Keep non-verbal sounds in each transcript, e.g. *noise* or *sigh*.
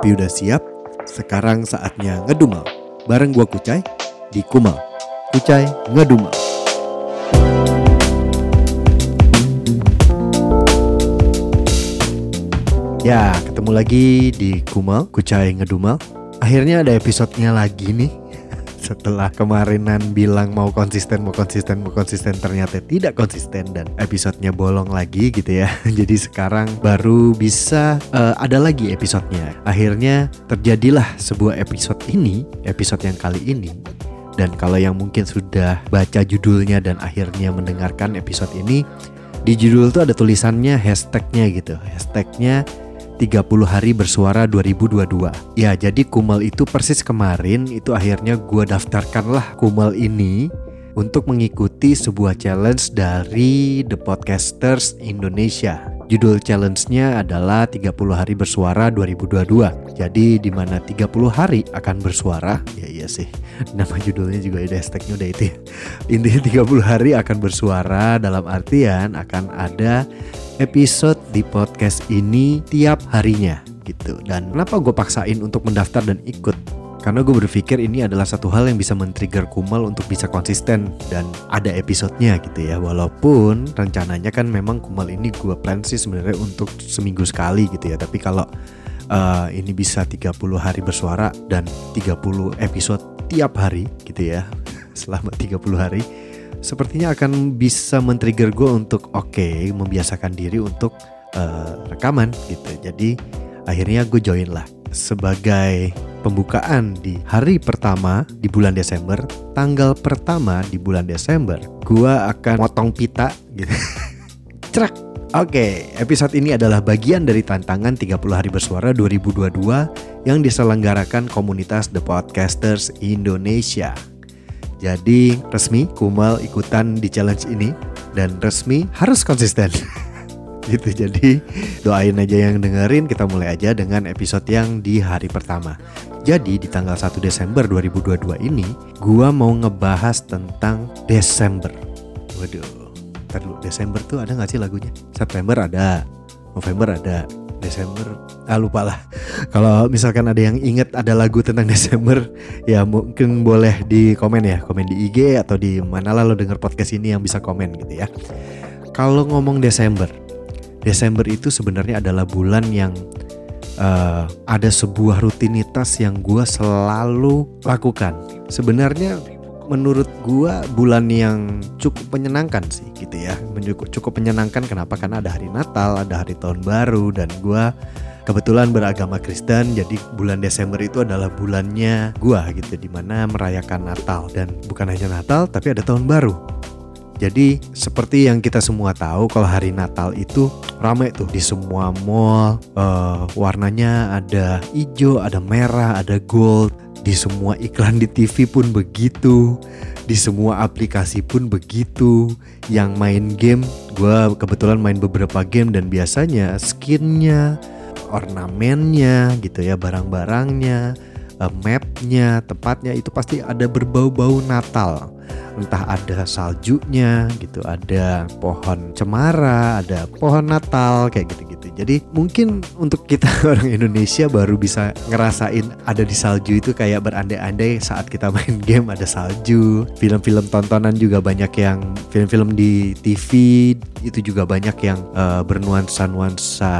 Kopi udah siap, sekarang saatnya ngedumel. Bareng gua Kucai di Kumal. Kucai ngedumel. Ya, ketemu lagi di Kumal, Kucai ngedumel. Akhirnya ada episodenya lagi nih. Setelah kemarinan bilang mau konsisten, mau konsisten, mau konsisten ternyata tidak konsisten dan episodenya bolong lagi gitu ya. *laughs* Jadi sekarang baru bisa eh, ada lagi episodenya. Akhirnya terjadilah sebuah episode ini, episode yang kali ini dan kalau yang mungkin sudah baca judulnya dan akhirnya mendengarkan episode ini, di judul tuh ada tulisannya hashtagnya gitu. Hashtagnya 30 hari bersuara 2022. Ya jadi Kumal itu persis kemarin itu akhirnya gua daftarkanlah Kumal ini untuk mengikuti sebuah challenge dari The Podcasters Indonesia. Judul challenge-nya adalah 30 hari bersuara 2022. Jadi di mana 30 hari akan bersuara, ya iya sih. *laughs* Nama judulnya juga ada hashtagnya udah itu ya. Intinya 30 hari akan bersuara dalam artian akan ada episode di podcast ini tiap harinya gitu. Dan kenapa gue paksain untuk mendaftar dan ikut? Karena gue berpikir ini adalah satu hal yang bisa men-trigger Kumal untuk bisa konsisten dan ada episodenya gitu ya. Walaupun rencananya kan memang Kumal ini gue plan sih sebenarnya untuk seminggu sekali gitu ya. Tapi kalau uh, ini bisa 30 hari bersuara dan 30 episode tiap hari gitu ya. *laughs* Selama 30 hari sepertinya akan bisa men-trigger gue untuk oke okay, membiasakan diri untuk uh, rekaman gitu. Jadi akhirnya gue join lah sebagai pembukaan di hari pertama di bulan Desember, tanggal pertama di bulan Desember, gua akan motong pita gitu. *laughs* Cerak. Oke, episode ini adalah bagian dari tantangan 30 hari bersuara 2022 yang diselenggarakan komunitas The Podcasters Indonesia. Jadi resmi Kumal ikutan di challenge ini dan resmi harus konsisten. *laughs* gitu jadi doain aja yang dengerin kita mulai aja dengan episode yang di hari pertama. Jadi di tanggal 1 Desember 2022 ini gua mau ngebahas tentang Desember. Waduh ntar dulu Desember tuh ada gak sih lagunya? September ada November ada Desember. Ah lupa lah. Kalau misalkan ada yang inget ada lagu tentang Desember ya mungkin boleh di komen ya. Komen di IG atau di mana lah lo denger podcast ini yang bisa komen gitu ya. Kalau ngomong Desember Desember itu sebenarnya adalah bulan yang uh, ada sebuah rutinitas yang gue selalu lakukan. Sebenarnya menurut gue bulan yang cukup menyenangkan sih gitu ya. Cukup, cukup menyenangkan kenapa? Karena ada hari Natal, ada hari Tahun Baru dan gue kebetulan beragama Kristen jadi bulan Desember itu adalah bulannya gue gitu di mana merayakan Natal dan bukan hanya Natal tapi ada tahun baru jadi seperti yang kita semua tahu kalau hari Natal itu ramai tuh di semua mall uh, warnanya ada hijau, ada merah, ada gold. Di semua iklan di TV pun begitu, di semua aplikasi pun begitu. Yang main game, gue kebetulan main beberapa game dan biasanya skinnya, ornamennya gitu ya, barang-barangnya, uh, mapnya, tempatnya itu pasti ada berbau-bau Natal entah ada saljunya gitu ada pohon cemara ada pohon natal kayak gitu-gitu. Jadi mungkin untuk kita *laughs* orang Indonesia baru bisa ngerasain ada di salju itu kayak berandai-andai saat kita main *laughs* game ada salju. Film-film tontonan juga banyak yang film-film di TV itu juga banyak yang uh, bernuansa-nuansa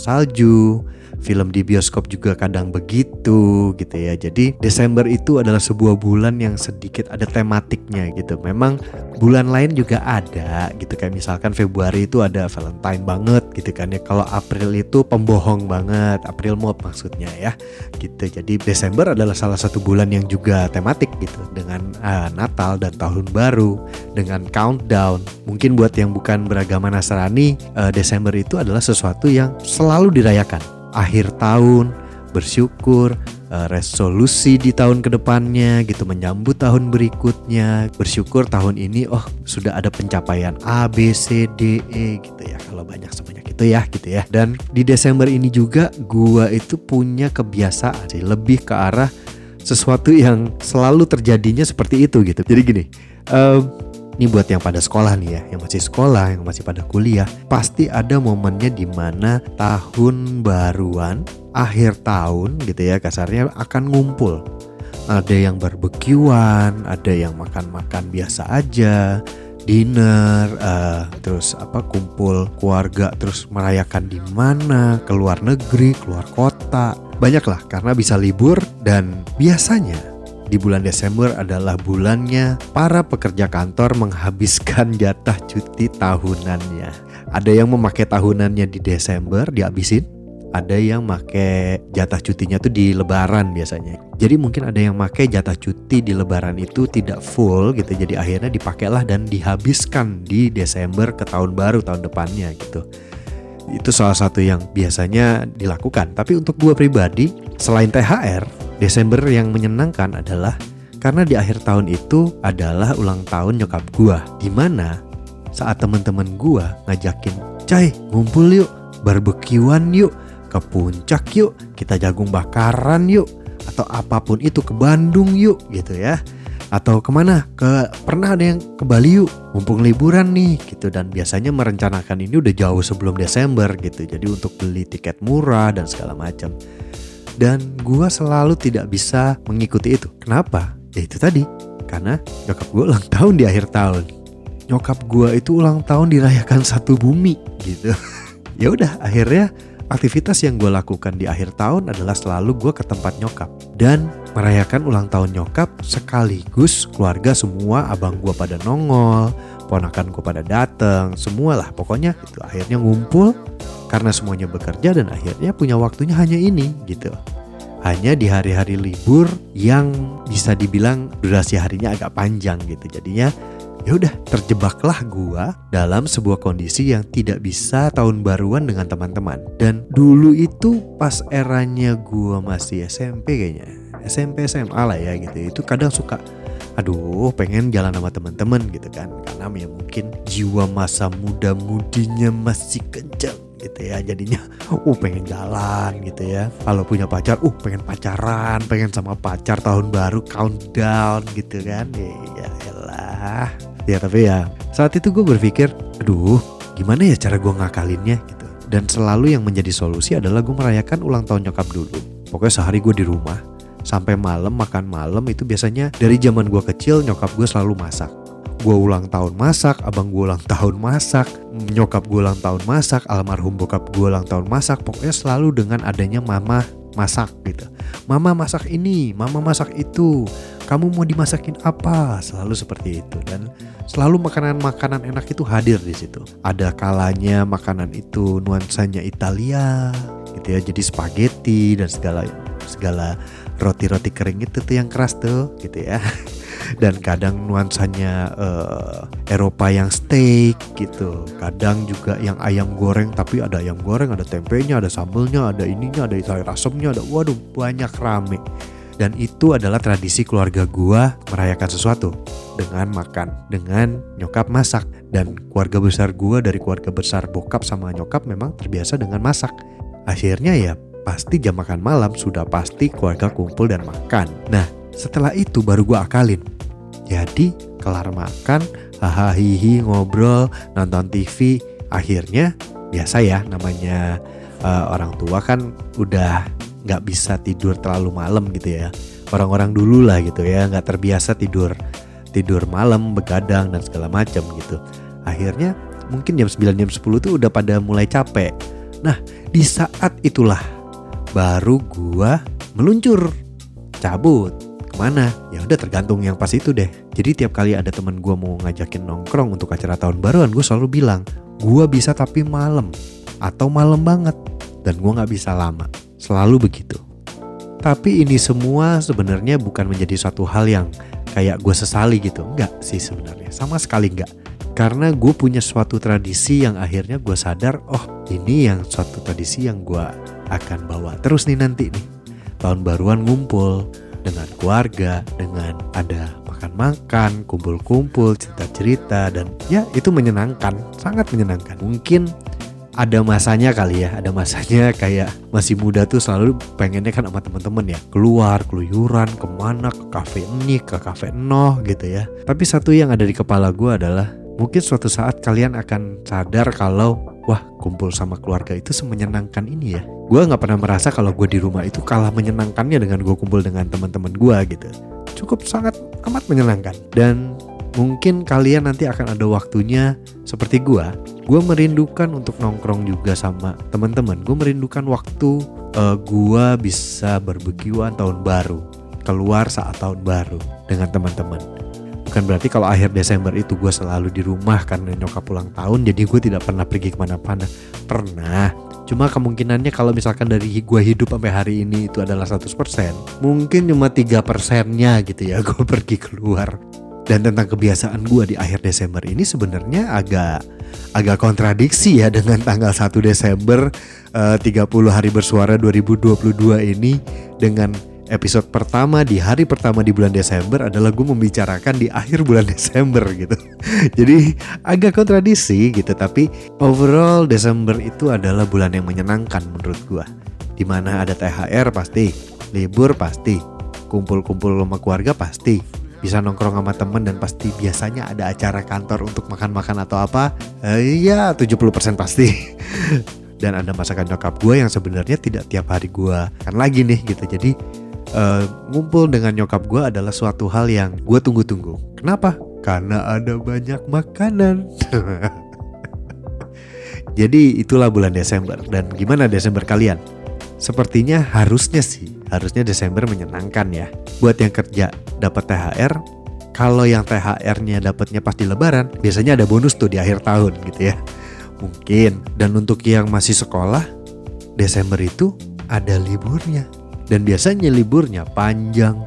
salju film di bioskop juga kadang begitu gitu ya. Jadi Desember itu adalah sebuah bulan yang sedikit ada tematiknya gitu. Memang bulan lain juga ada gitu kayak misalkan Februari itu ada Valentine banget gitu kan ya. Kalau April itu pembohong banget, April mop maksudnya ya. Gitu. Jadi Desember adalah salah satu bulan yang juga tematik gitu dengan uh, Natal dan Tahun Baru dengan countdown. Mungkin buat yang bukan beragama Nasrani, uh, Desember itu adalah sesuatu yang selalu dirayakan akhir tahun, bersyukur, eh, resolusi di tahun ke depannya gitu menyambut tahun berikutnya. Bersyukur tahun ini oh sudah ada pencapaian A B C D E gitu ya. Kalau banyak sebanyak itu ya gitu ya. Dan di Desember ini juga gua itu punya kebiasaan sih lebih ke arah sesuatu yang selalu terjadinya seperti itu gitu. Jadi gini um, ini buat yang pada sekolah nih ya, yang masih sekolah, yang masih pada kuliah, pasti ada momennya di mana tahun baruan, akhir tahun gitu ya kasarnya akan ngumpul. Ada yang barbekyuan, ada yang makan-makan biasa aja, dinner, uh, terus apa kumpul keluarga, terus merayakan di mana, keluar negeri, keluar kota, banyak lah karena bisa libur dan biasanya di bulan Desember adalah bulannya para pekerja kantor menghabiskan *laughs* jatah cuti tahunannya. Ada yang memakai tahunannya di Desember dihabisin, ada yang make jatah cutinya tuh di lebaran biasanya. Jadi mungkin ada yang make jatah cuti di lebaran itu tidak full gitu. Jadi akhirnya dipakailah dan dihabiskan di Desember ke tahun baru tahun depannya gitu. Itu salah satu yang biasanya dilakukan. Tapi untuk gue pribadi, selain THR, Desember yang menyenangkan adalah karena di akhir tahun itu adalah ulang tahun nyokap gua. Di mana saat teman-teman gua ngajakin, "Cai, ngumpul yuk, barbekyuan yuk, ke puncak yuk, kita jagung bakaran yuk." Atau apa pun itu ke Bandung yuk gitu ya atau ke mana ke pernah ada yang ke Bali yuk mumpung liburan nih gitu dan biasanya merencanakan ini udah jauh sebelum Desember gitu jadi untuk beli tiket murah dan segala macam dan gue selalu tidak bisa mengikuti itu. Kenapa? Ya itu tadi, karena nyokap gue ulang tahun di akhir tahun. Nyokap gue itu ulang tahun dirayakan satu bumi gitu. *laughs* ya udah, akhirnya aktivitas yang gue lakukan di akhir tahun adalah selalu gue ke tempat nyokap dan merayakan ulang tahun nyokap sekaligus keluarga semua abang gue pada nongol, ponakan gue pada dateng, semualah pokoknya itu akhirnya ngumpul karena semuanya bekerja dan akhirnya punya waktunya hanya ini gitu. Hanya di hari-hari libur yang bisa dibilang durasi harinya agak panjang gitu. Jadinya ya udah terjebaklah gua dalam sebuah kondisi yang tidak bisa tahun baruan dengan teman-teman. Dan dulu itu pas eranya gua masih SMP kayaknya. SMP SMA lah ya gitu. Itu kadang suka aduh pengen jalan sama teman-teman gitu kan. Karena ya mungkin jiwa masa muda mudinya masih kencang gitu ya. Jadinya uh pengen jalan gitu ya. Kalau punya pacar uh pengen pacaran pengen sama pacar tahun baru countdown gitu kan. Ya elah ya tapi ya saat itu gue berpikir aduh gimana ya cara gue ngakalinnya? gitu. Dan selalu yang menjadi solusi adalah gue merayakan ulang tahun nyokap dulu. Pokoknya sehari gue di rumah sampai malam makan malam itu biasanya dari zaman gue kecil nyokap gue selalu masak gue ulang tahun masak, abang gue ulang tahun masak, nyokap gue ulang tahun masak, almarhum bokap gue ulang tahun masak. Pokoknya selalu dengan adanya mama masak gitu. Mama masak ini, mama masak itu. Kamu mau dimasakin apa? Selalu seperti itu dan selalu makanan-makanan enak itu hadir di situ. Ada kalanya makanan itu nuansanya Italia gitu ya. Jadi spaghetti dan segala segala roti-roti kering itu tuh yang keras tuh gitu ya. *laughs* dan kadang nuansanya uh, Eropa yang steak gitu. Kadang juga yang ayam goreng tapi ada ayam goreng ada tempenya ada sambelnya ada ininya ada sayur asemnya ada waduh banyak rame. Dan itu adalah tradisi keluarga gua merayakan sesuatu dengan makan dengan nyokap masak. Dan keluarga besar gua dari keluarga besar bokap sama nyokap memang terbiasa dengan masak. Akhirnya ya pasti jam makan malam sudah pasti keluarga kumpul dan makan nah setelah itu baru gue akalin. Jadi kelar makan, hahaha ngobrol, nonton TV, akhirnya biasa ya namanya uh, orang tua kan udah nggak bisa tidur terlalu malam gitu ya. Orang-orang dulu lah gitu ya nggak terbiasa tidur tidur malam begadang dan segala macam gitu. Akhirnya mungkin jam 9 jam 10 tuh udah pada mulai capek. Nah, di saat itulah baru gua meluncur cabut Ke mana? Ya udah tergantung yang pas itu deh. Jadi tiap kali ada temen gue mau ngajakin nongkrong untuk acara tahun baruan, gue selalu bilang, gue bisa tapi malam atau malam banget dan gue nggak bisa lama. Selalu begitu. Tapi ini semua sebenarnya bukan menjadi suatu hal yang kayak gue sesali gitu. Enggak sih sebenarnya, sama sekali enggak. Karena gue punya suatu tradisi yang akhirnya gue sadar, oh ini yang suatu tradisi yang gue akan bawa terus nih nanti nih. Tahun baruan ngumpul, dengan keluarga, dengan ada makan-makan, kumpul-kumpul, cerita-cerita dan ya itu menyenangkan, sangat menyenangkan. Mungkin ada masanya kali ya ada masanya *laughs* kayak masih muda tuh selalu pengennya kan sama temen-temen ya keluar keluyuran ke mana ke kafe ini ke kafe noh gitu ya tapi satu yang ada di kepala gue adalah mungkin suatu saat kalian akan sadar kalau wah kumpul sama keluarga itu semenyenangkan ini ya gue nggak pernah merasa kalau gue di rumah itu kalah menyenangkannya dengan gue kumpul dengan teman-teman gue gitu cukup sangat amat menyenangkan dan mungkin kalian nanti akan ada waktunya seperti gua. Gua merindukan untuk nongkrong juga sama teman-teman. Gue merindukan waktu uh, gua bisa berbekiwan tahun baru, keluar saat tahun baru dengan teman-teman. Bukan berarti kalau akhir Desember itu gue selalu di rumah karena nyokap pulang tahun, jadi gue tidak pernah pergi ke mana-mana. Pernah, Cuma kemungkinannya kalau misalkan dari gue hidup sampai hari ini itu adalah 100% Mungkin cuma tiga persennya gitu ya *laughs* gue pergi keluar dan tentang kebiasaan gue di akhir Desember ini sebenarnya agak agak kontradiksi ya dengan tanggal 1 Desember eh, uh, 30 hari bersuara 2022 ini dengan episode pertama di hari pertama di bulan Desember adalah gue membicarakan di akhir bulan *laughs* Desember gitu. Jadi agak kontradiksi gitu tapi overall Desember itu adalah bulan yang menyenangkan menurut gue. Di mana ada THR pasti, libur pasti, kumpul-kumpul sama keluarga pasti, bisa nongkrong sama temen dan pasti biasanya ada acara kantor untuk makan-makan atau apa eh, ya 70% pasti *laughs* dan ada masakan nyokap gue yang sebenarnya tidak tiap hari gue kan lagi nih gitu jadi uh, ngumpul dengan nyokap gue adalah suatu hal yang gue tunggu-tunggu kenapa karena ada banyak makanan *laughs* jadi itulah bulan Desember dan gimana Desember kalian Sepertinya harusnya sih, harusnya Desember menyenangkan ya. Buat yang kerja dapat THR, kalau yang THR-nya dapatnya pas di lebaran, biasanya ada bonus tuh di akhir tahun gitu ya. Mungkin. Dan untuk yang masih sekolah, Desember itu ada liburnya. Dan biasanya liburnya panjang,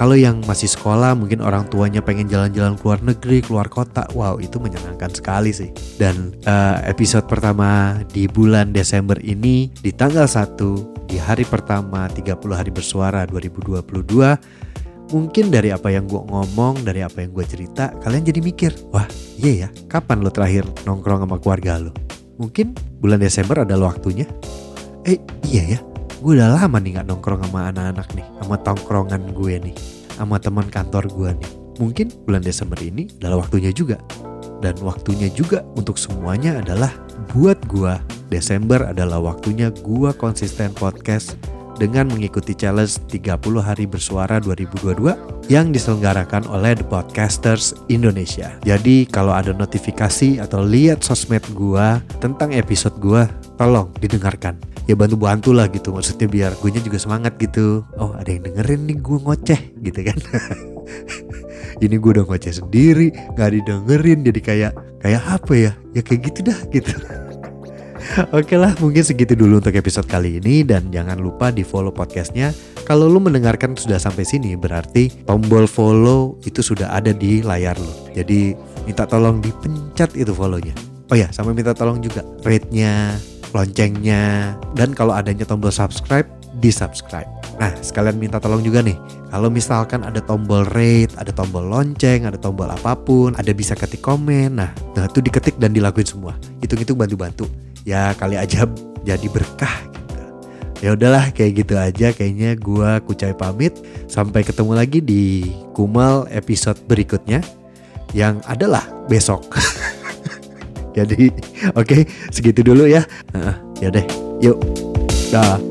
kalau yang masih sekolah mungkin orang tuanya pengen jalan-jalan keluar negeri, keluar kota. Wow, itu menyenangkan sekali sih. Dan uh, episode pertama di bulan Desember ini di tanggal 1 di hari pertama 30 hari bersuara 2022 mungkin dari apa yang gue ngomong, dari apa yang gue cerita, kalian jadi mikir, wah iya ya, kapan lo terakhir nongkrong sama keluarga lo? Mungkin bulan Desember adalah waktunya. Eh iya ya, gue udah lama nih gak nongkrong sama anak-anak nih sama tongkrongan gue nih sama teman kantor gue nih. Mungkin bulan Desember ini adalah waktunya juga. Dan waktunya juga untuk semuanya adalah buat gue Desember adalah waktunya gue konsisten podcast dengan mengikuti challenge 30 hari bersuara 2022 yang diselenggarakan oleh The Podcasters Indonesia. Jadi kalau ada notifikasi atau lihat sosmed gua tentang episode gua, tolong didengarkan ya bantu-bantu lah gitu maksudnya biar gue juga semangat gitu. Oh ada yang dengerin nih gue ngoceh gitu kan. *laughs* Ini gue udah ngoceh sendiri nggak didengerin jadi kayak kayak apa ya? Ya kayak gitu dah gitu. *laughs* Oke lah mungkin segitu dulu untuk episode kali ini dan jangan lupa di follow podcastnya. Kalau lu mendengarkan sudah sampai sini berarti tombol follow itu sudah ada di layar lu. Jadi minta tolong dipencet itu follownya. Oh ya sama minta tolong juga rate-nya loncengnya, dan kalau adanya tombol subscribe, di subscribe. Nah, sekalian minta tolong juga nih, kalau misalkan ada tombol rate, ada tombol lonceng, ada tombol apa pun, ada bisa ketik komen, nah, nah itu diketik dan dilakuin semua. Hitung-hitung bantu-bantu. Ya kali aja jadi berkah gitu. Ya udahlah kayak gitu aja kayaknya gua Kucai pamit. Sampai ketemu lagi di Kumal episode berikutnya yang adalah besok. *laughs* Jadi *laughs* oke okay, segitu dulu ya. Uh, ya deh, yuk. Dah.